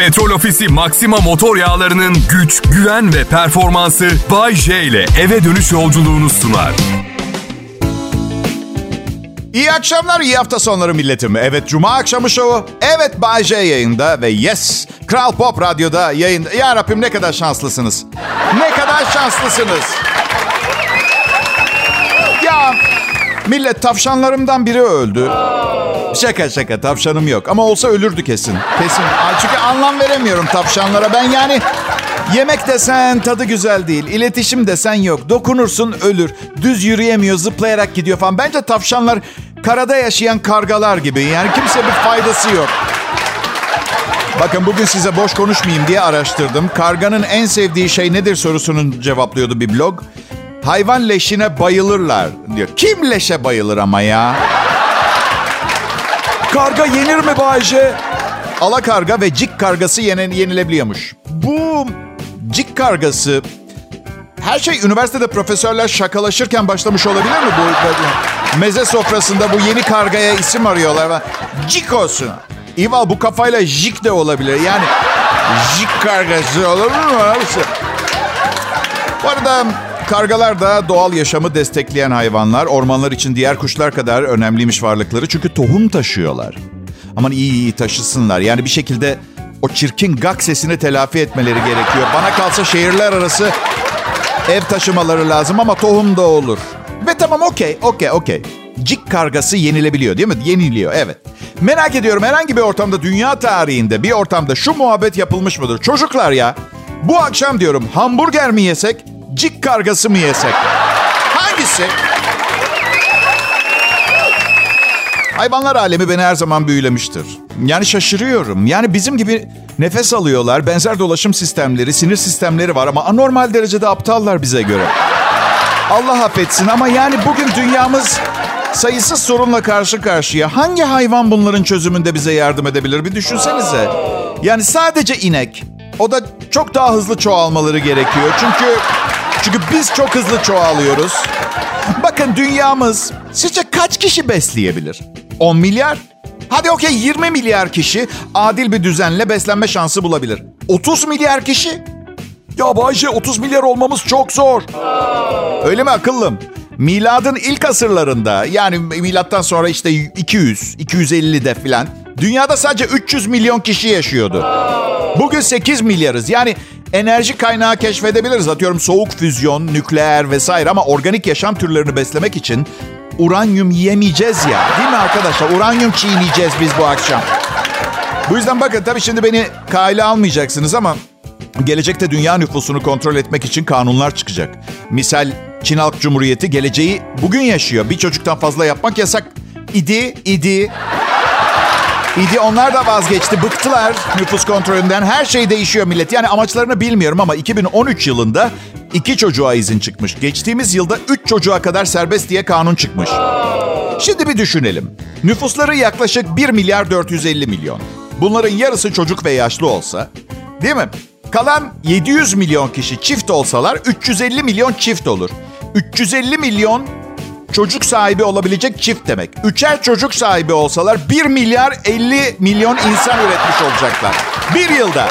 Petrol Ofisi Maxima motor yağlarının güç, güven ve performansı Bay J ile eve dönüş yolculuğunu sunar. İyi akşamlar, iyi hafta sonları milletim. Evet, Cuma akşamı şovu. Evet, Bay J yayında ve yes, Kral Pop Radyo'da yayında. Ya Rabbim ne kadar şanslısınız. Ne kadar şanslısınız. Millet tavşanlarımdan biri öldü. Şaka şaka tavşanım yok ama olsa ölürdü kesin. Kesin. Çünkü anlam veremiyorum tavşanlara. Ben yani yemek desen tadı güzel değil. İletişim desen yok. Dokunursun ölür. Düz yürüyemiyor zıplayarak gidiyor falan. Bence tavşanlar karada yaşayan kargalar gibi. Yani kimse bir faydası yok. Bakın bugün size boş konuşmayayım diye araştırdım. Karganın en sevdiği şey nedir sorusunu cevaplıyordu bir blog. Hayvan leşine bayılırlar diyor. Kim leşe bayılır ama ya? Karga yenir mi Bayce? Ala karga ve cik kargası yenen, yenilebiliyormuş. Bu cik kargası her şey üniversitede profesörler şakalaşırken başlamış olabilir mi? Bu meze sofrasında bu yeni kargaya isim arıyorlar. Cik olsun. İval bu kafayla jik de olabilir. Yani jik kargası olur mu? Bu arada kargalar da doğal yaşamı destekleyen hayvanlar. Ormanlar için diğer kuşlar kadar önemliymiş varlıkları. Çünkü tohum taşıyorlar. Aman iyi iyi taşısınlar. Yani bir şekilde o çirkin gak sesini telafi etmeleri gerekiyor. Bana kalsa şehirler arası ev taşımaları lazım ama tohum da olur. Ve tamam okey, okey, okey. Cik kargası yenilebiliyor değil mi? Yeniliyor, evet. Merak ediyorum herhangi bir ortamda dünya tarihinde bir ortamda şu muhabbet yapılmış mıdır? Çocuklar ya bu akşam diyorum hamburger mi yesek, cik kargası mı yesek? Hangisi? Hayvanlar alemi beni her zaman büyülemiştir. Yani şaşırıyorum. Yani bizim gibi nefes alıyorlar, benzer dolaşım sistemleri, sinir sistemleri var ama anormal derecede aptallar bize göre. Allah affetsin ama yani bugün dünyamız sayısız sorunla karşı karşıya. Hangi hayvan bunların çözümünde bize yardım edebilir bir düşünsenize. Yani sadece inek. O da çok daha hızlı çoğalmaları gerekiyor. Çünkü çünkü biz çok hızlı çoğalıyoruz. Bakın dünyamız sizce kaç kişi besleyebilir? 10 milyar? Hadi okey 20 milyar kişi adil bir düzenle beslenme şansı bulabilir. 30 milyar kişi? Ya Bayce 30 milyar olmamız çok zor. Öyle mi akıllım? Miladın ilk asırlarında yani milattan sonra işte 200, 250'de filan dünyada sadece 300 milyon kişi yaşıyordu. Bugün 8 milyarız. Yani enerji kaynağı keşfedebiliriz. Atıyorum soğuk füzyon, nükleer vesaire ama organik yaşam türlerini beslemek için uranyum yiyemeyeceğiz ya. Değil mi arkadaşlar? Uranyum çiğneyeceğiz biz bu akşam. Bu yüzden bakın tabii şimdi beni kale almayacaksınız ama gelecekte dünya nüfusunu kontrol etmek için kanunlar çıkacak. Misal Çin Halk Cumhuriyeti geleceği bugün yaşıyor. Bir çocuktan fazla yapmak yasak idi, idi. İdi onlar da vazgeçti. Bıktılar nüfus kontrolünden. Her şey değişiyor millet. Yani amaçlarını bilmiyorum ama 2013 yılında iki çocuğa izin çıkmış. Geçtiğimiz yılda üç çocuğa kadar serbest diye kanun çıkmış. Şimdi bir düşünelim. Nüfusları yaklaşık 1 milyar 450 milyon. Bunların yarısı çocuk ve yaşlı olsa, değil mi? Kalan 700 milyon kişi çift olsalar 350 milyon çift olur. 350 milyon çocuk sahibi olabilecek çift demek. Üçer çocuk sahibi olsalar 1 milyar 50 milyon insan üretmiş olacaklar. Bir yılda.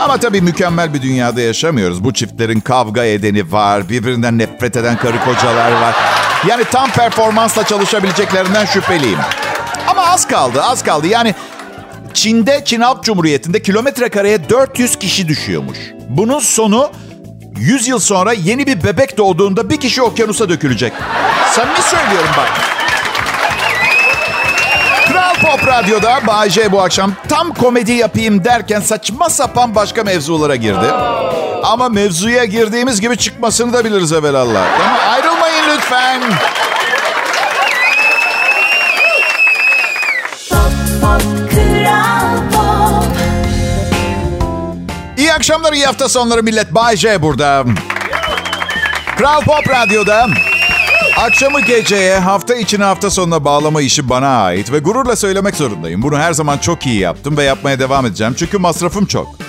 Ama tabii mükemmel bir dünyada yaşamıyoruz. Bu çiftlerin kavga edeni var, birbirinden nefret eden karı kocalar var. Yani tam performansla çalışabileceklerinden şüpheliyim. Ama az kaldı, az kaldı. Yani Çin'de, Çin Halk Cumhuriyeti'nde kilometre kareye 400 kişi düşüyormuş. Bunun sonu 100 yıl sonra yeni bir bebek doğduğunda bir kişi okyanusa dökülecek. Samimi söylüyorum bak. Kral Pop Radyo'da Bay bu akşam tam komedi yapayım derken saçma sapan başka mevzulara girdi. Ama mevzuya girdiğimiz gibi çıkmasını da biliriz evvelallah. Tamam ayrılmayın lütfen. Akşamlar, iyi hafta sonları millet. Bay J burada. Kral Pop Radyo'da akşamı geceye, hafta içine hafta sonuna bağlama işi bana ait ve gururla söylemek zorundayım. Bunu her zaman çok iyi yaptım ve yapmaya devam edeceğim çünkü masrafım çok.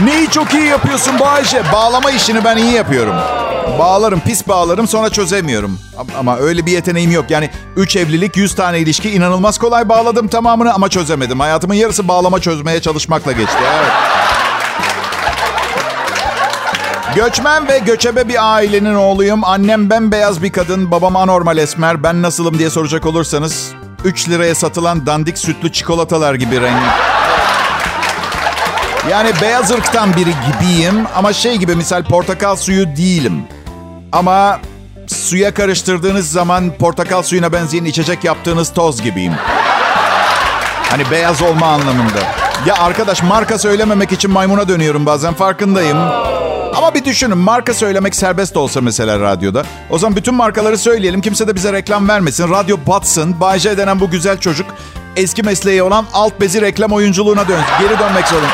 Neyi çok iyi yapıyorsun Bayce? Bağlama işini ben iyi yapıyorum. Bağlarım, pis bağlarım sonra çözemiyorum. Ama öyle bir yeteneğim yok. Yani 3 evlilik, 100 tane ilişki inanılmaz kolay bağladım tamamını ama çözemedim. Hayatımın yarısı bağlama çözmeye çalışmakla geçti. Evet. Göçmen ve göçebe bir ailenin oğluyum. Annem bembeyaz bir kadın, babam anormal esmer. Ben nasılım diye soracak olursanız 3 liraya satılan dandik sütlü çikolatalar gibi rengi. Yani beyaz ırktan biri gibiyim ama şey gibi misal portakal suyu değilim. Ama suya karıştırdığınız zaman portakal suyuna benzeyen içecek yaptığınız toz gibiyim. Hani beyaz olma anlamında. Ya arkadaş marka söylememek için maymuna dönüyorum bazen farkındayım. Ama bir düşünün marka söylemek serbest olsa mesela radyoda. O zaman bütün markaları söyleyelim. Kimse de bize reklam vermesin. Radyo batsın. Bayce denen bu güzel çocuk eski mesleği olan alt bezi reklam oyunculuğuna dön geri dönmek zorunda.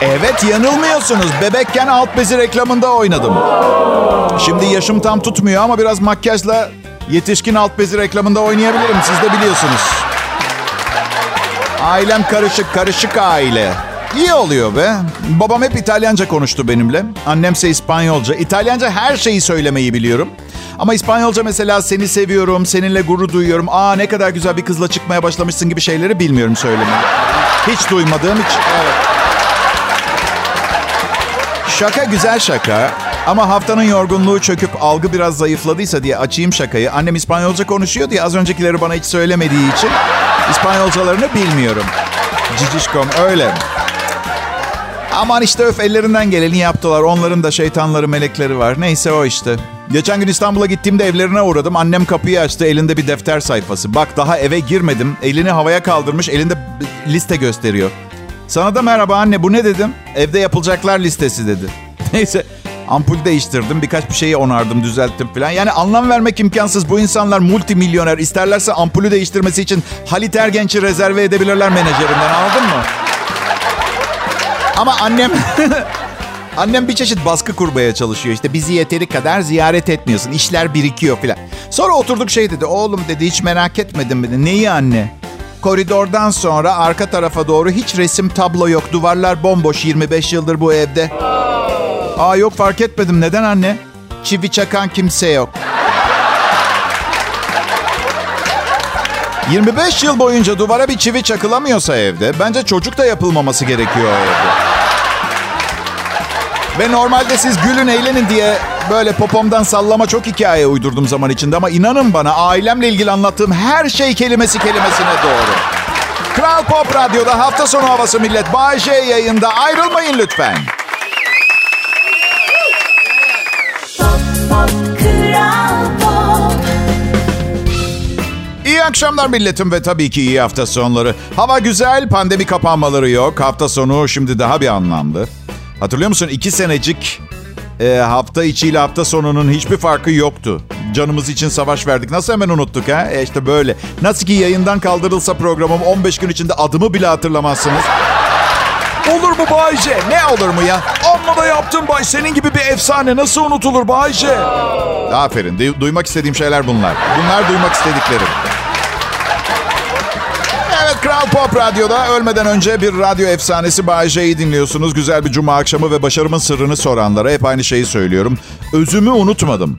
Evet yanılmıyorsunuz. Bebekken alt bezi reklamında oynadım. Şimdi yaşım tam tutmuyor ama biraz makyajla yetişkin alt bezi reklamında oynayabilirim. Siz de biliyorsunuz. Ailem karışık, karışık aile. İyi oluyor be. Babam hep İtalyanca konuştu benimle. Annemse İspanyolca. İtalyanca her şeyi söylemeyi biliyorum. Ama İspanyolca mesela seni seviyorum, seninle gurur duyuyorum. Aa ne kadar güzel bir kızla çıkmaya başlamışsın gibi şeyleri bilmiyorum söylemeyi. Hiç duymadığım hiç. Evet. Şaka güzel şaka. Ama haftanın yorgunluğu çöküp algı biraz zayıfladıysa diye açayım şakayı. Annem İspanyolca konuşuyor diye az öncekileri bana hiç söylemediği için İspanyolcalarını bilmiyorum. Cicişkom öyle. Aman işte öf ellerinden geleni yaptılar. Onların da şeytanları melekleri var. Neyse o işte. Geçen gün İstanbul'a gittiğimde evlerine uğradım. Annem kapıyı açtı. Elinde bir defter sayfası. Bak daha eve girmedim. Elini havaya kaldırmış. Elinde liste gösteriyor. Sana da merhaba anne bu ne dedim? Evde yapılacaklar listesi dedi. Neyse ampul değiştirdim. Birkaç bir şeyi onardım, düzelttim falan. Yani anlam vermek imkansız. Bu insanlar multimilyoner. İsterlerse ampulü değiştirmesi için Halit Ergenç'i rezerve edebilirler menajerinden anladın mı? Ama annem... annem bir çeşit baskı kurmaya çalışıyor. İşte bizi yeteri kadar ziyaret etmiyorsun. İşler birikiyor falan. Sonra oturduk şey dedi. Oğlum dedi hiç merak etmedim dedi. Neyi anne? Koridordan sonra arka tarafa doğru hiç resim tablo yok. Duvarlar bomboş 25 yıldır bu evde. Aa yok fark etmedim. Neden anne? Çivi çakan kimse yok. 25 yıl boyunca duvara bir çivi çakılamıyorsa evde, bence çocuk da yapılmaması gerekiyor evde. Ve normalde siz gülün eğlenin diye böyle popomdan sallama çok hikaye uydurdum zaman içinde ama inanın bana ailemle ilgili anlattığım her şey kelimesi kelimesine doğru. Kral Pop Radyo'da hafta sonu havası millet. Bay J yayında ayrılmayın lütfen. Akşamlar milletim ve tabii ki iyi hafta sonları. Hava güzel, pandemi kapanmaları yok. Hafta sonu şimdi daha bir anlamlı. Hatırlıyor musun? İki senecik e, hafta içiyle hafta sonunun hiçbir farkı yoktu. Canımız için savaş verdik. Nasıl hemen unuttuk ha? E işte böyle. Nasıl ki yayından kaldırılsa programım 15 gün içinde adımı bile hatırlamazsınız. Olur mu Bayce? Ne olur mu ya? Amma da yaptın Bay. Senin gibi bir efsane nasıl unutulur Bayce? Aferin. Du- duymak istediğim şeyler bunlar. Bunlar duymak istediklerim. Kral Pop Radyo'da ölmeden önce bir radyo efsanesi Bay J'yi dinliyorsunuz. Güzel bir cuma akşamı ve başarımın sırrını soranlara hep aynı şeyi söylüyorum. Özümü unutmadım.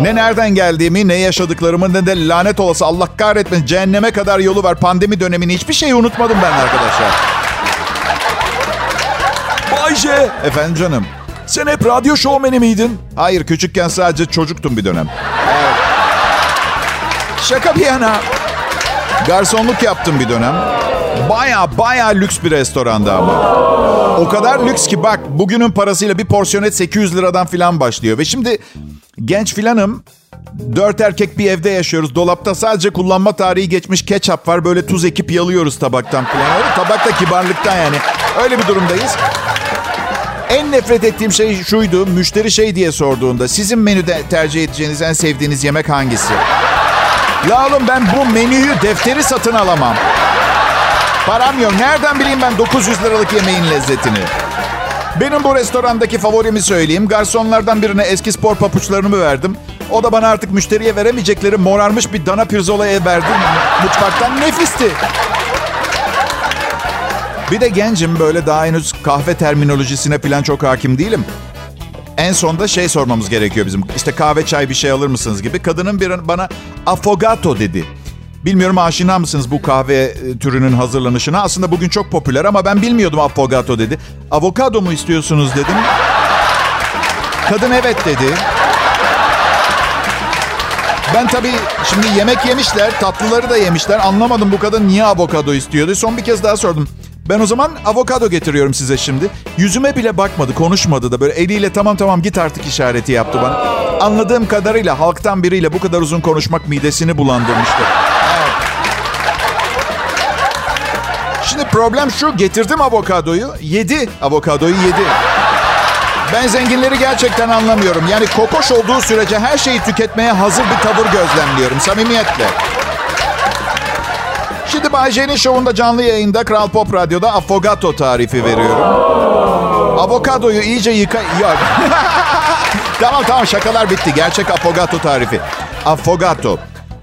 Ne nereden geldiğimi, ne yaşadıklarımı, ne de lanet olası Allah kahretmesin cehenneme kadar yolu var. Pandemi dönemini hiçbir şeyi unutmadım ben arkadaşlar. Bayce. Efendim canım. Sen hep radyo şovmeni miydin? Hayır küçükken sadece çocuktum bir dönem. Evet. Şaka bir yana. Garsonluk yaptım bir dönem. Baya baya lüks bir restoranda ama. O kadar lüks ki bak bugünün parasıyla bir porsiyon et 800 liradan filan başlıyor. Ve şimdi genç filanım. Dört erkek bir evde yaşıyoruz. Dolapta sadece kullanma tarihi geçmiş ketçap var. Böyle tuz ekip yalıyoruz tabaktan. Öyle tabakta kibarlıktan yani. Öyle bir durumdayız. En nefret ettiğim şey şuydu. Müşteri şey diye sorduğunda sizin menüde tercih edeceğiniz en sevdiğiniz yemek hangisi? La oğlum ben bu menüyü defteri satın alamam. Param yok. Nereden bileyim ben 900 liralık yemeğin lezzetini? Benim bu restorandaki favorimi söyleyeyim. Garsonlardan birine eski spor papuçlarımı verdim. O da bana artık müşteriye veremeyecekleri morarmış bir dana pirzolaya verdi. Mutfaktan nefisti. Bir de gencim böyle daha henüz kahve terminolojisine falan çok hakim değilim. En sonda şey sormamız gerekiyor bizim. İşte kahve çay bir şey alır mısınız gibi. Kadının bir bana affogato dedi. Bilmiyorum aşina mısınız bu kahve e, türünün hazırlanışına? Aslında bugün çok popüler ama ben bilmiyordum affogato dedi. Avokado mu istiyorsunuz dedim. Kadın evet dedi. Ben tabii şimdi yemek yemişler, tatlıları da yemişler. Anlamadım bu kadın niye avokado istiyordu. Son bir kez daha sordum. Ben o zaman avokado getiriyorum size şimdi. Yüzüme bile bakmadı, konuşmadı da böyle eliyle tamam tamam git artık işareti yaptı bana. Anladığım kadarıyla halktan biriyle bu kadar uzun konuşmak midesini bulandırmıştı. Şimdi problem şu, getirdim avokadoyu, yedi. Avokadoyu yedi. Ben zenginleri gerçekten anlamıyorum. Yani kokoş olduğu sürece her şeyi tüketmeye hazır bir tavır gözlemliyorum. Samimiyetle. Şimdi Bay şovunda canlı yayında Kral Pop Radyo'da affogato tarifi veriyorum. Avokadoyu iyice yıka... Yok. tamam tamam şakalar bitti. Gerçek affogato tarifi. Affogato.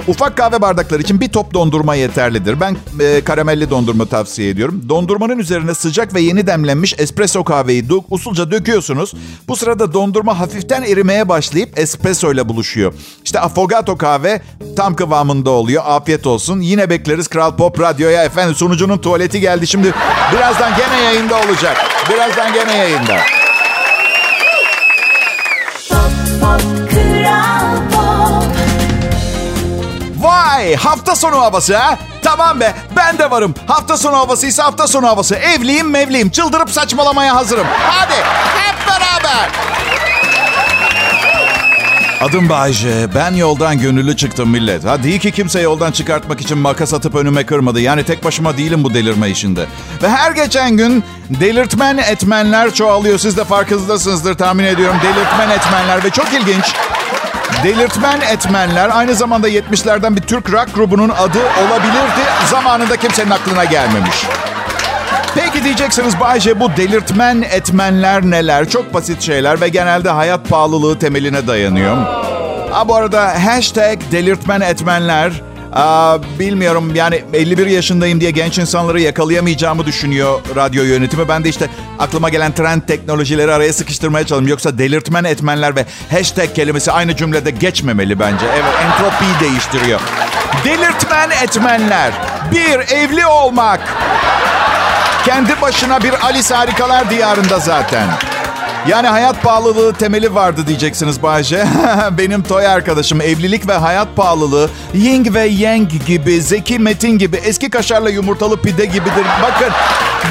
Ufak kahve bardakları için bir top dondurma yeterlidir. Ben e, karamelli dondurma tavsiye ediyorum. Dondurmanın üzerine sıcak ve yeni demlenmiş espresso kahveyi dök, usulca döküyorsunuz. Bu sırada dondurma hafiften erimeye başlayıp espresso ile buluşuyor. İşte affogato kahve tam kıvamında oluyor. Afiyet olsun. Yine bekleriz Kral Pop Radyo'ya. Efendim sunucunun tuvaleti geldi. Şimdi birazdan gene yayında olacak. Birazdan gene yayında. Vay hafta sonu havası ha? Tamam be ben de varım. Hafta sonu havası ise hafta sonu havası. Evliyim mevliyim. Çıldırıp saçmalamaya hazırım. Hadi hep beraber. Adım Bayce. Ben yoldan gönüllü çıktım millet. Ha iyi ki kimse yoldan çıkartmak için makas atıp önüme kırmadı. Yani tek başıma değilim bu delirme işinde. Ve her geçen gün delirtmen etmenler çoğalıyor. Siz de farkındasınızdır tahmin ediyorum. Delirtmen etmenler ve çok ilginç. Delirtmen etmenler aynı zamanda 70'lerden bir Türk rock grubunun adı olabilirdi. Zamanında kimsenin aklına gelmemiş. Peki diyeceksiniz Bayce bu delirtmen etmenler neler? Çok basit şeyler ve genelde hayat pahalılığı temeline dayanıyor. Ha bu arada hashtag delirtmen etmenler Aa, bilmiyorum yani 51 yaşındayım diye genç insanları yakalayamayacağımı düşünüyor radyo yönetimi. Ben de işte aklıma gelen trend teknolojileri araya sıkıştırmaya çalışıyorum. Yoksa delirtmen etmenler ve hashtag kelimesi aynı cümlede geçmemeli bence. Evet entropiyi değiştiriyor. Delirtmen etmenler. Bir, evli olmak. Kendi başına bir Alice Harikalar Diyarında zaten. Yani hayat pahalılığı temeli vardı diyeceksiniz Bayce. Benim toy arkadaşım evlilik ve hayat pahalılığı Ying ve Yang gibi, Zeki Metin gibi, eski kaşarla yumurtalı pide gibidir. Bakın,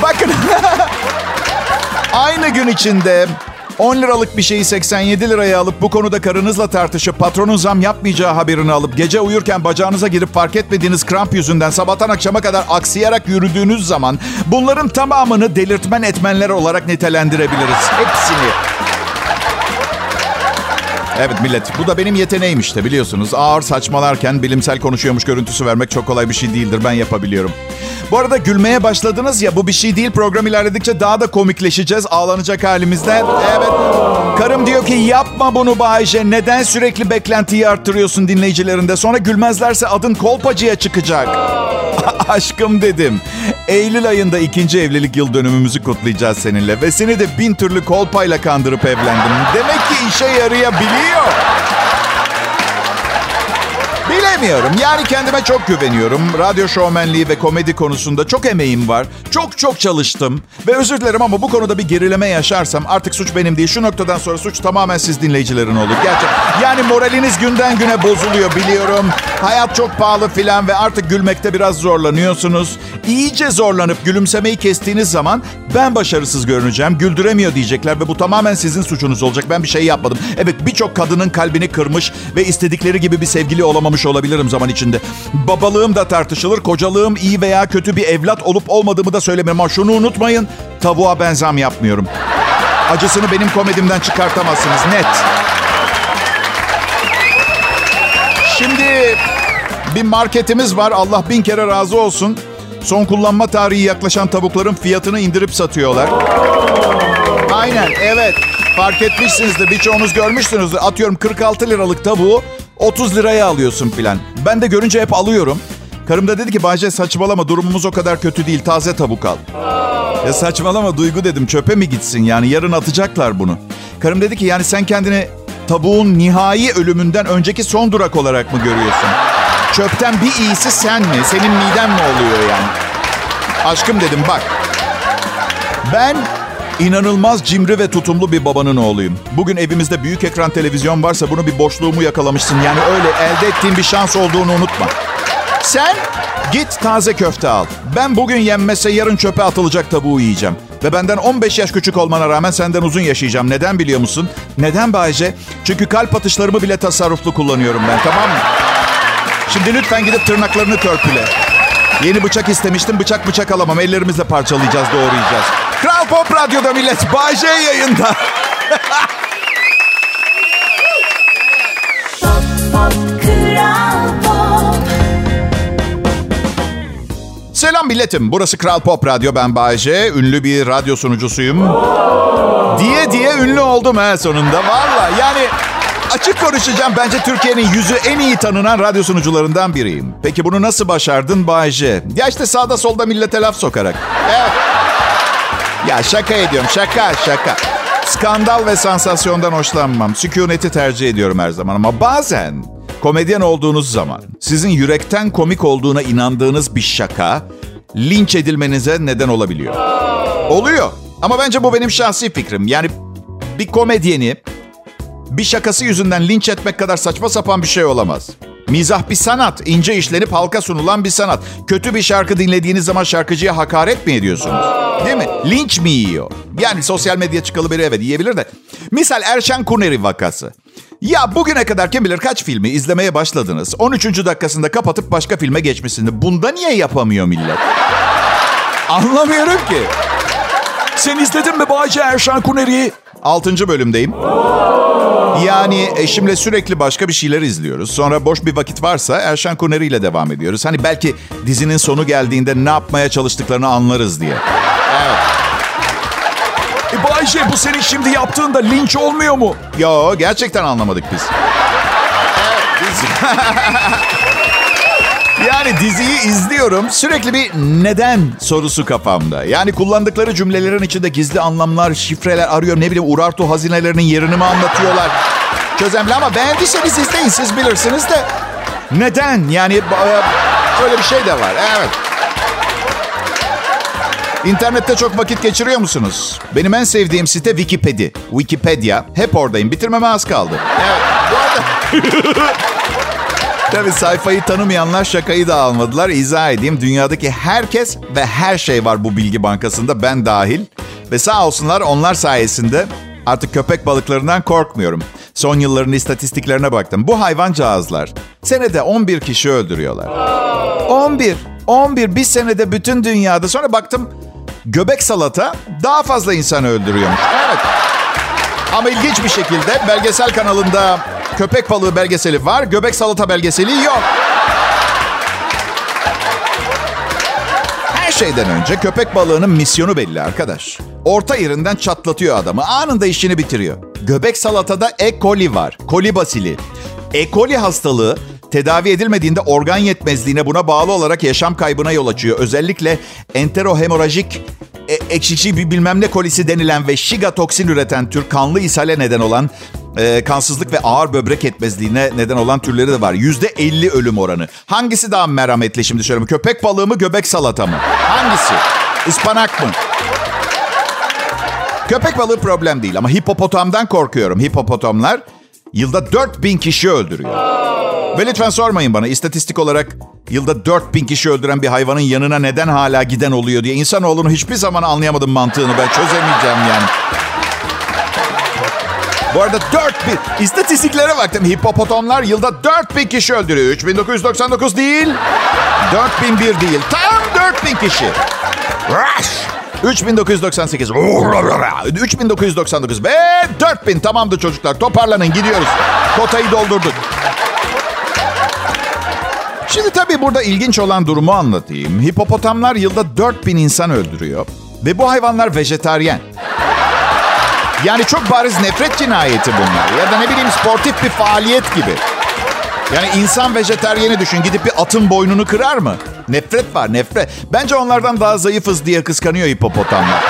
bakın. Aynı gün içinde 10 liralık bir şeyi 87 liraya alıp bu konuda karınızla tartışıp patronun zam yapmayacağı haberini alıp gece uyurken bacağınıza girip fark etmediğiniz kramp yüzünden sabahtan akşama kadar aksayarak yürüdüğünüz zaman bunların tamamını delirtmen etmenler olarak nitelendirebiliriz. Hepsini. Evet millet bu da benim yeteneğim işte biliyorsunuz. Ağır saçmalarken bilimsel konuşuyormuş görüntüsü vermek çok kolay bir şey değildir. Ben yapabiliyorum. Bu arada gülmeye başladınız ya bu bir şey değil. Program ilerledikçe daha da komikleşeceğiz ağlanacak halimizden. Evet. Karım diyor ki yapma bunu Bayce. Neden sürekli beklentiyi arttırıyorsun dinleyicilerinde? Sonra gülmezlerse adın kolpacıya çıkacak. Aşkım dedim. Eylül ayında ikinci evlilik yıl dönümümüzü kutlayacağız seninle. Ve seni de bin türlü kolpayla kandırıp evlendim. Demek ki işe yarayabiliyor. Bilemiyorum. Yani kendime çok güveniyorum. Radyo şovmenliği ve komedi konusunda çok emeğim var. Çok çok çalıştım. Ve özür dilerim ama bu konuda bir gerileme yaşarsam artık suç benim değil. Şu noktadan sonra suç tamamen siz dinleyicilerin olur. Gerçek. Yani moraliniz günden güne bozuluyor biliyorum. Hayat çok pahalı filan ve artık gülmekte biraz zorlanıyorsunuz. İyice zorlanıp gülümsemeyi kestiğiniz zaman ben başarısız görüneceğim. Güldüremiyor diyecekler ve bu tamamen sizin suçunuz olacak. Ben bir şey yapmadım. Evet birçok kadının kalbini kırmış ve istedikleri gibi bir sevgili olamamış olabilirim zaman içinde. Babalığım da tartışılır. Kocalığım iyi veya kötü bir evlat olup olmadığımı da söylemem. Ama şunu unutmayın. Tavuğa ben zam yapmıyorum. Acısını benim komedimden çıkartamazsınız. Net. Şimdi bir marketimiz var. Allah bin kere razı olsun. Son kullanma tarihi yaklaşan tavukların fiyatını indirip satıyorlar. Aynen evet. Fark etmişsinizdir. Birçoğunuz görmüşsünüzdür. Atıyorum 46 liralık tavuğu 30 liraya alıyorsun filan. Ben de görünce hep alıyorum. Karım da dedi ki Bayce saçmalama durumumuz o kadar kötü değil taze tavuk al. Ya saçmalama Duygu dedim çöpe mi gitsin yani yarın atacaklar bunu. Karım dedi ki yani sen kendini tavuğun nihai ölümünden önceki son durak olarak mı görüyorsun? Çöpten bir iyisi sen mi? Senin miden mi oluyor yani? Aşkım dedim bak. Ben inanılmaz cimri ve tutumlu bir babanın oğluyum. Bugün evimizde büyük ekran televizyon varsa bunu bir boşluğumu yakalamışsın. Yani öyle elde ettiğin bir şans olduğunu unutma. Sen git taze köfte al. Ben bugün yenmese yarın çöpe atılacak tavuğu yiyeceğim. Ve benden 15 yaş küçük olmana rağmen senden uzun yaşayacağım. Neden biliyor musun? Neden Bayce? Çünkü kalp atışlarımı bile tasarruflu kullanıyorum ben tamam mı? Şimdi lütfen gidip tırnaklarını törpüle. Yeni bıçak istemiştim. Bıçak bıçak alamam. Ellerimizle parçalayacağız, doğrayacağız. Kral Pop Radyo'da millet. Bayce yayında. Selam milletim. Burası Kral Pop Radyo. Ben Bayce. Ünlü bir radyo sunucusuyum. Diye diye ünlü oldum ha sonunda. Valla yani açık konuşacağım. Bence Türkiye'nin yüzü en iyi tanınan radyo sunucularından biriyim. Peki bunu nasıl başardın Bayce? Ya işte sağda solda millete laf sokarak. Evet. Şaka ediyorum. Şaka şaka. Skandal ve sansasyondan hoşlanmam. Sükuneti tercih ediyorum her zaman ama bazen komedyen olduğunuz zaman sizin yürekten komik olduğuna inandığınız bir şaka linç edilmenize neden olabiliyor. Oluyor. Ama bence bu benim şahsi fikrim. Yani bir komedyeni bir şakası yüzünden linç etmek kadar saçma sapan bir şey olamaz. Mizah bir sanat, ince işlenip halka sunulan bir sanat. Kötü bir şarkı dinlediğiniz zaman şarkıcıya hakaret mi ediyorsunuz? Değil mi? Linç mi yiyor? Yani sosyal medya çıkalı biri evet yiyebilir de. Misal Erşen Kuneri vakası. Ya bugüne kadar kim bilir kaç filmi izlemeye başladınız. 13. dakikasında kapatıp başka filme geçmişsiniz. Bunda niye yapamıyor millet? Anlamıyorum ki. Sen izledin mi Bayce Erşan Kuneri'yi? 6. bölümdeyim. Yani eşimle sürekli başka bir şeyler izliyoruz. Sonra boş bir vakit varsa Erşan Kuneri ile devam ediyoruz. Hani belki dizinin sonu geldiğinde ne yapmaya çalıştıklarını anlarız diye. Evet. E Bayce bu senin şimdi yaptığında linç olmuyor mu? Yo gerçekten anlamadık biz. Evet, biz... Yani diziyi izliyorum. Sürekli bir neden sorusu kafamda. Yani kullandıkları cümlelerin içinde gizli anlamlar, şifreler arıyor. Ne bileyim Urartu hazinelerinin yerini mi anlatıyorlar? Çözemli ama beğendiyseniz izleyin siz bilirsiniz de. Neden? Yani e, öyle bir şey de var. Evet. İnternette çok vakit geçiriyor musunuz? Benim en sevdiğim site Wikipedia. Wikipedia. Hep oradayım. Bitirmeme az kaldı. Evet. Bu arada... Tabii sayfayı tanımayanlar şakayı da almadılar. İzah edeyim. Dünyadaki herkes ve her şey var bu bilgi bankasında. Ben dahil. Ve sağ olsunlar onlar sayesinde artık köpek balıklarından korkmuyorum. Son yılların istatistiklerine baktım. Bu hayvancağızlar senede 11 kişi öldürüyorlar. 11. 11 bir senede bütün dünyada. Sonra baktım göbek salata daha fazla insan öldürüyormuş. Evet. Ama ilginç bir şekilde belgesel kanalında köpek balığı belgeseli var, göbek salata belgeseli yok. Her şeyden önce köpek balığının misyonu belli arkadaş. Orta yerinden çatlatıyor adamı. Anında işini bitiriyor. Göbek salatada E. coli var. Koli basili. E. coli hastalığı tedavi edilmediğinde organ yetmezliğine buna bağlı olarak yaşam kaybına yol açıyor. Özellikle enterohemorajik e, ekşici bir bilmem ne kolisi denilen ve şiga toksin üreten tür kanlı ishale neden olan e, kansızlık ve ağır böbrek yetmezliğine neden olan türleri de var. Yüzde 50 ölüm oranı. Hangisi daha merhametli şimdi söyleyeyim. Köpek balığı mı göbek salata mı? Hangisi? Ispanak mı? Köpek balığı problem değil ama hipopotamdan korkuyorum. Hipopotamlar yılda 4000 kişi öldürüyor. Ve lütfen sormayın bana istatistik olarak yılda 4000 kişi öldüren bir hayvanın yanına neden hala giden oluyor diye. İnsanoğlunun hiçbir zaman anlayamadım mantığını ben çözemeyeceğim yani. Bu arada 4000 istatistiklere baktım. Hipopotamlar yılda 4000 kişi öldürüyor. 3999 değil. 4001 değil. Tam 4000 kişi. Rush. 3998. 3999 ve 4000 tamamdır çocuklar. Toparlanın gidiyoruz. Kotayı doldurduk. Şimdi tabii burada ilginç olan durumu anlatayım. Hipopotamlar yılda 4000 insan öldürüyor. Ve bu hayvanlar vejetaryen. Yani çok bariz nefret cinayeti bunlar. Ya da ne bileyim sportif bir faaliyet gibi. Yani insan vejetaryeni düşün. Gidip bir atın boynunu kırar mı? Nefret var nefret. Bence onlardan daha zayıfız diye kıskanıyor hipopotamlar.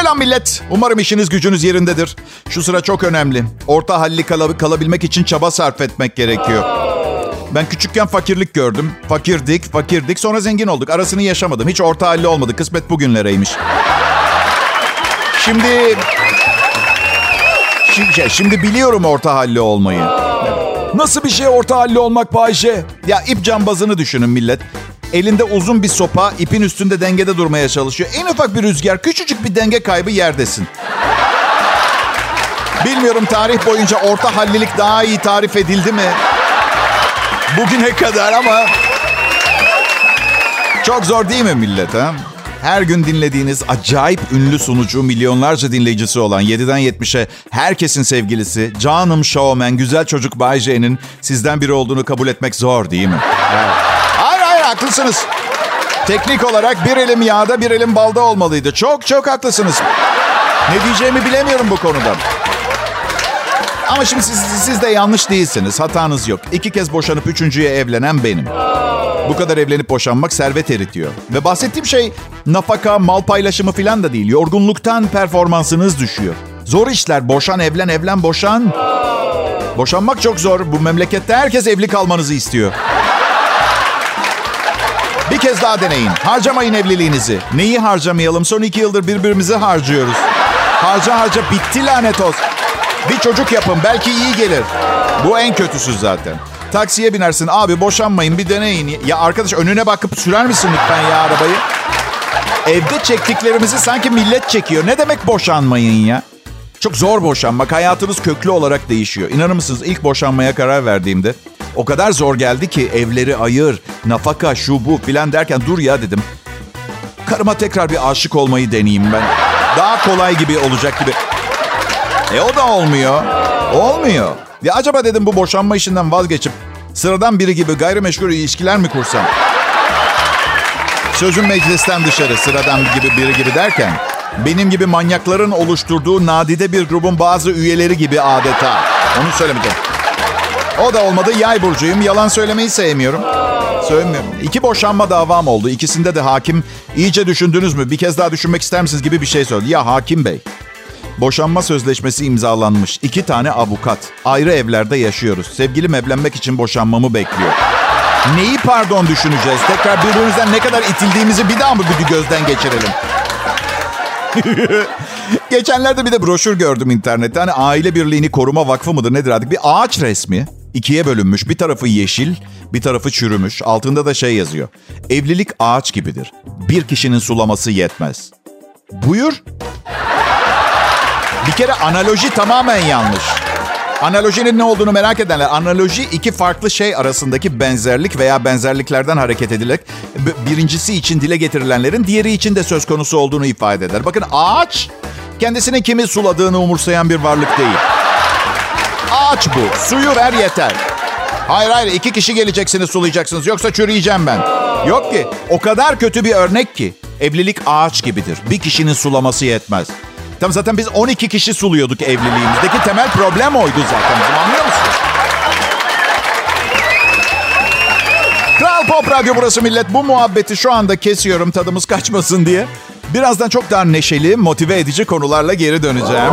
Selam millet. Umarım işiniz gücünüz yerindedir. Şu sıra çok önemli. Orta halli kala- kalabilmek için çaba sarf etmek gerekiyor. Ben küçükken fakirlik gördüm. Fakirdik, fakirdik. Sonra zengin olduk. Arasını yaşamadım. Hiç orta halli olmadı. Kısmet bugünlereymiş. Şimdi... Şimdi, şimdi biliyorum orta halli olmayı. Nasıl bir şey orta halli olmak Bayşe? Ya ip cambazını düşünün millet. Elinde uzun bir sopa, ipin üstünde dengede durmaya çalışıyor. En ufak bir rüzgar, küçücük bir denge kaybı yerdesin. Bilmiyorum tarih boyunca orta hallilik daha iyi tarif edildi mi? Bugüne kadar ama... Çok zor değil mi millet ha? Her gün dinlediğiniz acayip ünlü sunucu, milyonlarca dinleyicisi olan 7'den 70'e herkesin sevgilisi, canım showman, güzel çocuk Bay J'nin sizden biri olduğunu kabul etmek zor değil mi? Evet. Haklısınız. Teknik olarak bir elim yağda bir elim balda olmalıydı. Çok çok haklısınız. Ne diyeceğimi bilemiyorum bu konuda. Ama şimdi siz, siz de yanlış değilsiniz. Hatanız yok. İki kez boşanıp üçüncüye evlenen benim. Bu kadar evlenip boşanmak servet eritiyor. Ve bahsettiğim şey nafaka, mal paylaşımı falan da değil. Yorgunluktan performansınız düşüyor. Zor işler. Boşan, evlen, evlen, boşan. Boşanmak çok zor. Bu memlekette herkes evli kalmanızı istiyor. Bir kez daha deneyin. Harcamayın evliliğinizi. Neyi harcamayalım? Son iki yıldır birbirimizi harcıyoruz. Harca harca bitti lanet olsun. Bir çocuk yapın belki iyi gelir. Bu en kötüsü zaten. Taksiye binersin abi boşanmayın bir deneyin. Ya arkadaş önüne bakıp sürer misin lütfen ya arabayı? Evde çektiklerimizi sanki millet çekiyor. Ne demek boşanmayın ya? Çok zor boşanmak. Hayatınız köklü olarak değişiyor. İnanır mısınız ilk boşanmaya karar verdiğimde o kadar zor geldi ki evleri ayır, nafaka, şu bu filan derken dur ya dedim. Karıma tekrar bir aşık olmayı deneyeyim ben. Daha kolay gibi olacak gibi. E o da olmuyor. Olmuyor. Ya acaba dedim bu boşanma işinden vazgeçip sıradan biri gibi gayrimeşgul ilişkiler mi kursam? Sözüm meclisten dışarı sıradan gibi biri gibi derken benim gibi manyakların oluşturduğu nadide bir grubun bazı üyeleri gibi adeta. Onu söylemeyeceğim. O da olmadı. Yay burcuyum. Yalan söylemeyi sevmiyorum. Söylemiyorum. İki boşanma davam oldu. İkisinde de hakim iyice düşündünüz mü? Bir kez daha düşünmek ister misiniz gibi bir şey söyledi. Ya hakim bey. Boşanma sözleşmesi imzalanmış. İki tane avukat. Ayrı evlerde yaşıyoruz. Sevgilim evlenmek için boşanmamı bekliyor. Neyi pardon düşüneceğiz? Tekrar birbirimizden ne kadar itildiğimizi bir daha mı bir gözden geçirelim? Geçenlerde bir de broşür gördüm internette. Hani aile birliğini koruma vakfı mıdır nedir artık? Bir ağaç resmi. İkiye bölünmüş. Bir tarafı yeşil, bir tarafı çürümüş. Altında da şey yazıyor. Evlilik ağaç gibidir. Bir kişinin sulaması yetmez. Buyur. Bir kere analoji tamamen yanlış. Analojinin ne olduğunu merak edenler, analoji iki farklı şey arasındaki benzerlik veya benzerliklerden hareket edilerek birincisi için dile getirilenlerin diğeri için de söz konusu olduğunu ifade eder. Bakın ağaç kendisini kimi suladığını umursayan bir varlık değil. Ağaç bu. Suyu ver yeter. Hayır hayır iki kişi geleceksiniz sulayacaksınız yoksa çürüyeceğim ben. Yok ki o kadar kötü bir örnek ki. Evlilik ağaç gibidir. Bir kişinin sulaması yetmez. Tam zaten biz 12 kişi suluyorduk evliliğimizdeki temel problem oydu zaten. Anlıyor musunuz? Kral Pop Radyo burası millet. Bu muhabbeti şu anda kesiyorum tadımız kaçmasın diye. Birazdan çok daha neşeli, motive edici konularla geri döneceğim.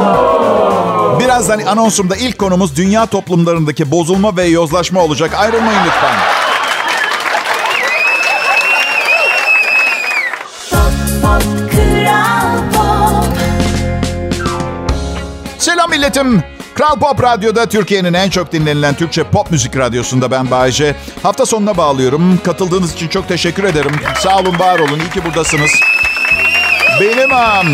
Birazdan anonsumda ilk konumuz dünya toplumlarındaki bozulma ve yozlaşma olacak. Ayrılmayın lütfen. Pop Pop Kral Pop Selam milletim. Kral Pop Radyo'da Türkiye'nin en çok dinlenilen Türkçe pop müzik radyosunda ben Bayece. Hafta sonuna bağlıyorum. Katıldığınız için çok teşekkür ederim. Sağ olun, var olun. İyi ki buradasınız. Benim am,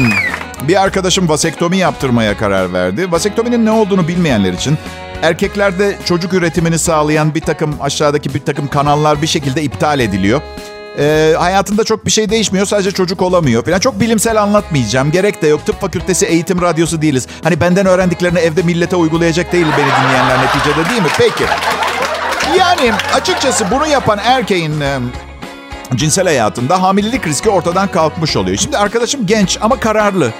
bir arkadaşım vasektomi yaptırmaya karar verdi. Vasektominin ne olduğunu bilmeyenler için erkeklerde çocuk üretimini sağlayan bir takım aşağıdaki bir takım kanallar bir şekilde iptal ediliyor. Ee, hayatında çok bir şey değişmiyor. Sadece çocuk olamıyor falan. Çok bilimsel anlatmayacağım. Gerek de yok. Tıp fakültesi eğitim radyosu değiliz. Hani benden öğrendiklerini evde millete uygulayacak değil beni dinleyenler neticede değil mi? Peki. Yani açıkçası bunu yapan erkeğin e, cinsel hayatında hamilelik riski ortadan kalkmış oluyor. Şimdi arkadaşım genç ama kararlı.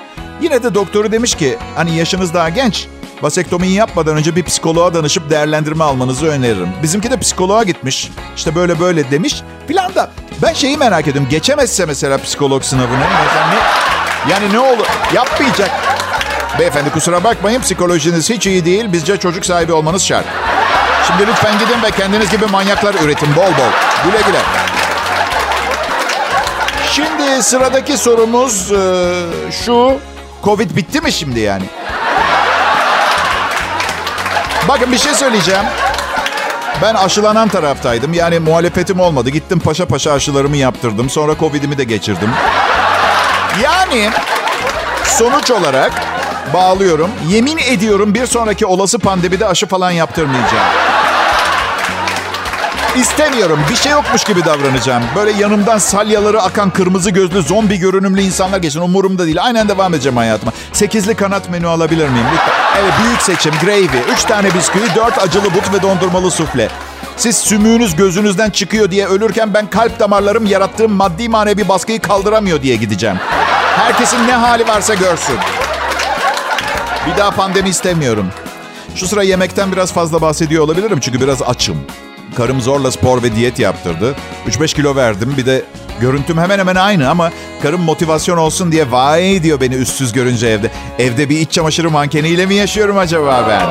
Yine de doktoru demiş ki hani yaşınız daha genç. Vasektomiyi yapmadan önce bir psikoloğa danışıp değerlendirme almanızı öneririm. Bizimki de psikoloğa gitmiş. İşte böyle böyle demiş. Filan da ben şeyi merak ediyorum. Geçemezse mesela psikolog sınavını. Mesela ne, yani ne olur? Yapmayacak. Beyefendi kusura bakmayın psikolojiniz hiç iyi değil. Bizce çocuk sahibi olmanız şart. Şimdi lütfen gidin ve kendiniz gibi manyaklar üretin bol bol. Güle güle. Şimdi sıradaki sorumuz e, şu. Covid bitti mi şimdi yani? Bakın bir şey söyleyeceğim. Ben aşılanan taraftaydım. Yani muhalefetim olmadı. Gittim paşa paşa aşılarımı yaptırdım. Sonra Covid'imi de geçirdim. Yani sonuç olarak bağlıyorum. Yemin ediyorum bir sonraki olası pandemide aşı falan yaptırmayacağım. İstemiyorum. Bir şey yokmuş gibi davranacağım. Böyle yanımdan salyaları akan kırmızı gözlü zombi görünümlü insanlar geçsin. Umurumda değil. Aynen devam edeceğim hayatıma. Sekizli kanat menü alabilir miyim? Evet büyük seçim. Gravy. Üç tane bisküvi, dört acılı but ve dondurmalı sufle. Siz sümüğünüz gözünüzden çıkıyor diye ölürken ben kalp damarlarım yarattığım maddi manevi baskıyı kaldıramıyor diye gideceğim. Herkesin ne hali varsa görsün. Bir daha pandemi istemiyorum. Şu sıra yemekten biraz fazla bahsediyor olabilirim çünkü biraz açım. Karım zorla spor ve diyet yaptırdı. 3-5 kilo verdim. Bir de görüntüm hemen hemen aynı ama karım motivasyon olsun diye vay diyor beni üstsüz görünce evde. Evde bir iç çamaşırı mankeniyle mi yaşıyorum acaba ben?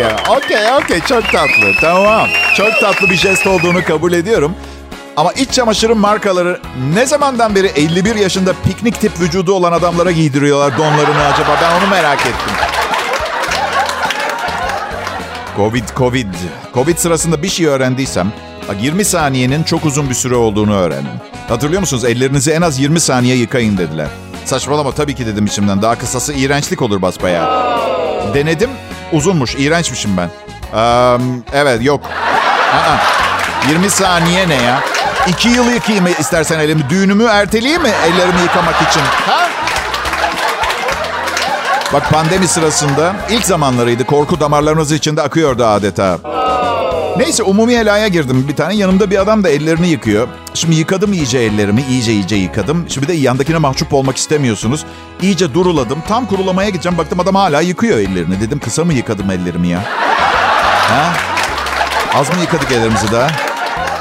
Ya okey okey çok tatlı tamam. Çok tatlı bir jest olduğunu kabul ediyorum. Ama iç çamaşırın markaları ne zamandan beri 51 yaşında piknik tip vücudu olan adamlara giydiriyorlar donlarını acaba? Ben onu merak ettim. Covid, Covid. Covid sırasında bir şey öğrendiysem, bak 20 saniyenin çok uzun bir süre olduğunu öğrendim. Hatırlıyor musunuz? Ellerinizi en az 20 saniye yıkayın dediler. Saçmalama tabii ki dedim içimden. Daha kısası iğrençlik olur basbayağı. Denedim, uzunmuş, iğrençmişim ben. Ee, evet, yok. Aa, 20 saniye ne ya? İki yıl yıkayayım istersen elimi. Düğünümü erteleyeyim mi ellerimi yıkamak için? Ha? Bak pandemi sırasında ilk zamanlarıydı. Korku damarlarınız içinde akıyordu adeta. Neyse umumi helaya girdim bir tane. Yanımda bir adam da ellerini yıkıyor. Şimdi yıkadım iyice ellerimi. iyice iyice yıkadım. Şimdi de yandakine mahcup olmak istemiyorsunuz. İyice duruladım. Tam kurulamaya gideceğim. Baktım adam hala yıkıyor ellerini. Dedim kısa mı yıkadım ellerimi ya? Ha? Az mı yıkadık ellerimizi daha?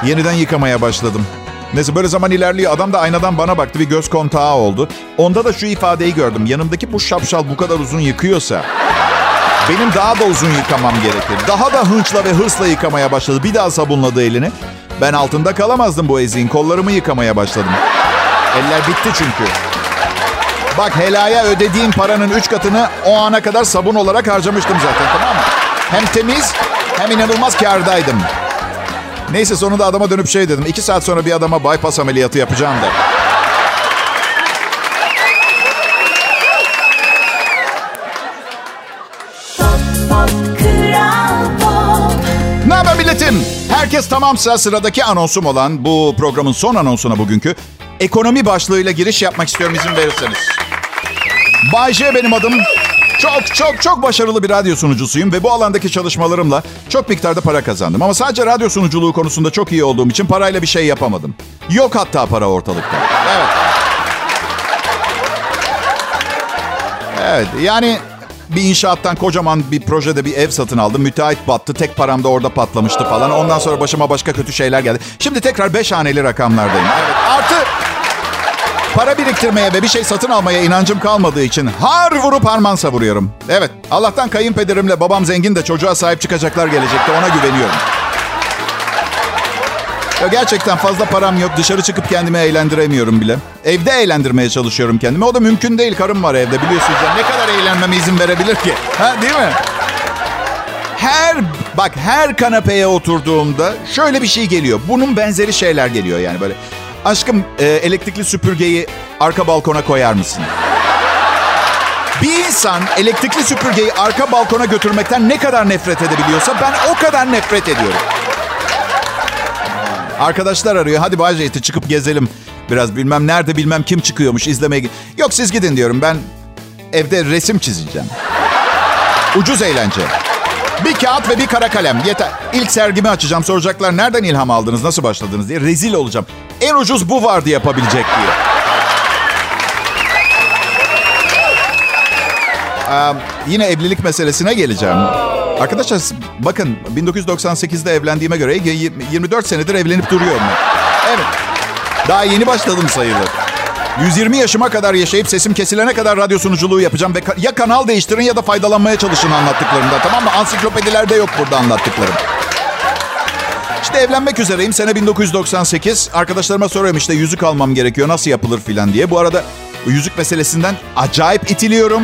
Yeniden yıkamaya başladım. Neyse böyle zaman ilerliyor. Adam da aynadan bana baktı. Bir göz kontağı oldu. Onda da şu ifadeyi gördüm. Yanımdaki bu şapşal bu kadar uzun yıkıyorsa... Benim daha da uzun yıkamam gerekir. Daha da hınçla ve hırsla yıkamaya başladı. Bir daha sabunladı elini. Ben altında kalamazdım bu eziğin. Kollarımı yıkamaya başladım. Eller bitti çünkü. Bak helaya ödediğim paranın üç katını o ana kadar sabun olarak harcamıştım zaten tamam mı? Hem temiz hem inanılmaz kârdaydım. Neyse sonunda adama dönüp şey dedim. İki saat sonra bir adama bypass ameliyatı yapacağım da. Ne haber milletim? Herkes tamamsa sıradaki anonsum olan bu programın son anonsuna bugünkü ekonomi başlığıyla giriş yapmak istiyorum izin verirseniz. Bay J benim adım. Çok çok çok başarılı bir radyo sunucusuyum ve bu alandaki çalışmalarımla çok miktarda para kazandım. Ama sadece radyo sunuculuğu konusunda çok iyi olduğum için parayla bir şey yapamadım. Yok hatta para ortalıkta. Evet. Evet yani bir inşaattan kocaman bir projede bir ev satın aldım. Müteahhit battı. Tek param da orada patlamıştı falan. Ondan sonra başıma başka kötü şeyler geldi. Şimdi tekrar beş haneli rakamlardayım. Evet. Artı para biriktirmeye ve bir şey satın almaya inancım kalmadığı için har vurup harman savuruyorum. Evet. Allah'tan kayınpederimle babam zengin de çocuğa sahip çıkacaklar gelecekte. Ona güveniyorum. Ya gerçekten fazla param yok. Dışarı çıkıp kendimi eğlendiremiyorum bile. Evde eğlendirmeye çalışıyorum kendimi. O da mümkün değil. Karım var evde biliyorsunuz. Ya. Ne kadar eğlenmeme izin verebilir ki? Ha değil mi? Her bak her kanepeye oturduğumda şöyle bir şey geliyor. Bunun benzeri şeyler geliyor yani böyle. Aşkım e, elektrikli süpürgeyi arka balkona koyar mısın? Bir insan elektrikli süpürgeyi arka balkona götürmekten ne kadar nefret edebiliyorsa ben o kadar nefret ediyorum. Arkadaşlar arıyor. Hadi Bahçe'ye çıkıp gezelim. Biraz bilmem nerede bilmem kim çıkıyormuş izlemeye. Yok siz gidin diyorum. Ben evde resim çizeceğim. Ucuz eğlence. Bir kağıt ve bir kara kalem. Yeter. İlk sergimi açacağım. Soracaklar nereden ilham aldınız, nasıl başladınız diye. Rezil olacağım. En ucuz bu vardı yapabilecek diye. Ee, yine evlilik meselesine geleceğim. Arkadaşlar bakın 1998'de evlendiğime göre 24 senedir evlenip duruyorum. Evet. Daha yeni başladım sayılır. 120 yaşıma kadar yaşayıp sesim kesilene kadar radyo sunuculuğu yapacağım ve ya kanal değiştirin ya da faydalanmaya çalışın anlattıklarımda tamam mı? Ansiklopedilerde yok burada anlattıklarım. İşte evlenmek üzereyim. Sene 1998. Arkadaşlarıma soruyorum işte yüzük almam gerekiyor. Nasıl yapılır filan diye. Bu arada yüzük meselesinden acayip itiliyorum.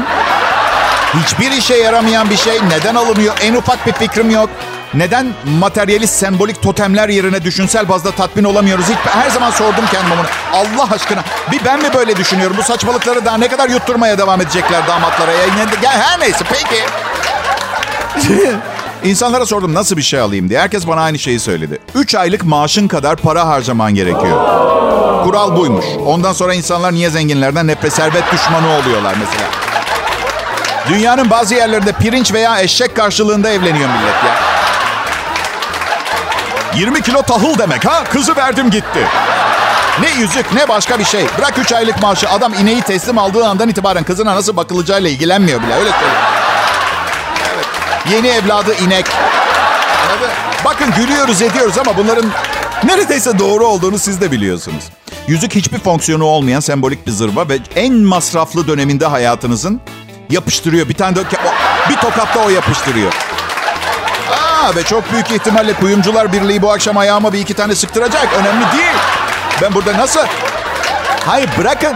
Hiçbir işe yaramayan bir şey. Neden alınıyor? En ufak bir fikrim yok. Neden materyalist sembolik totemler yerine düşünsel bazda tatmin olamıyoruz? Hiç, her zaman sordum kendime bunu. Allah aşkına bir ben mi böyle düşünüyorum? Bu saçmalıkları daha ne kadar yutturmaya devam edecekler damatlara? Ya, ya her neyse peki. İnsanlara sordum nasıl bir şey alayım diye. Herkes bana aynı şeyi söyledi. 3 aylık maaşın kadar para harcaman gerekiyor. Kural buymuş. Ondan sonra insanlar niye zenginlerden nefret servet düşmanı oluyorlar mesela. Dünyanın bazı yerlerinde pirinç veya eşek karşılığında evleniyor millet ya. 20 kilo tahıl demek ha? Kızı verdim gitti. Ne yüzük ne başka bir şey. Bırak 3 aylık maaşı. Adam ineği teslim aldığı andan itibaren kızına nasıl bakılacağıyla ilgilenmiyor bile. Öyle söyleyeyim. Evet. Yeni evladı inek. Bakın gülüyoruz ediyoruz ama bunların neredeyse doğru olduğunu siz de biliyorsunuz. Yüzük hiçbir fonksiyonu olmayan sembolik bir zırva ve en masraflı döneminde hayatınızın yapıştırıyor. Bir tane de bir tokatla o yapıştırıyor. Aa, ve çok büyük ihtimalle kuyumcular birliği bu akşam ayağıma bir iki tane sıktıracak. Önemli değil. Ben burada nasıl... Hayır bırakın.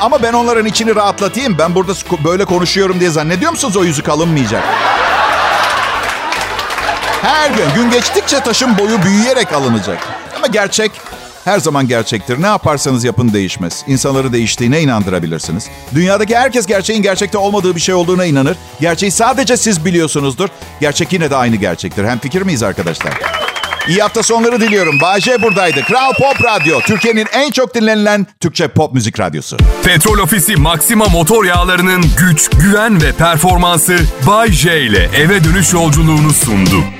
Ama ben onların içini rahatlatayım. Ben burada böyle konuşuyorum diye zannediyor musunuz o yüzük alınmayacak? Her gün gün geçtikçe taşın boyu büyüyerek alınacak. Ama gerçek her zaman gerçektir. Ne yaparsanız yapın değişmez. İnsanları değiştiğine inandırabilirsiniz. Dünyadaki herkes gerçeğin gerçekte olmadığı bir şey olduğuna inanır. Gerçeği sadece siz biliyorsunuzdur. Gerçek yine de aynı gerçektir. Hem fikir miyiz arkadaşlar? İyi hafta sonları diliyorum. Bayce buradaydı. Kral Pop Radyo. Türkiye'nin en çok dinlenilen Türkçe pop müzik radyosu. Petrol Ofisi Maxima motor yağlarının güç, güven ve performansı Bay J ile eve dönüş yolculuğunu sundu.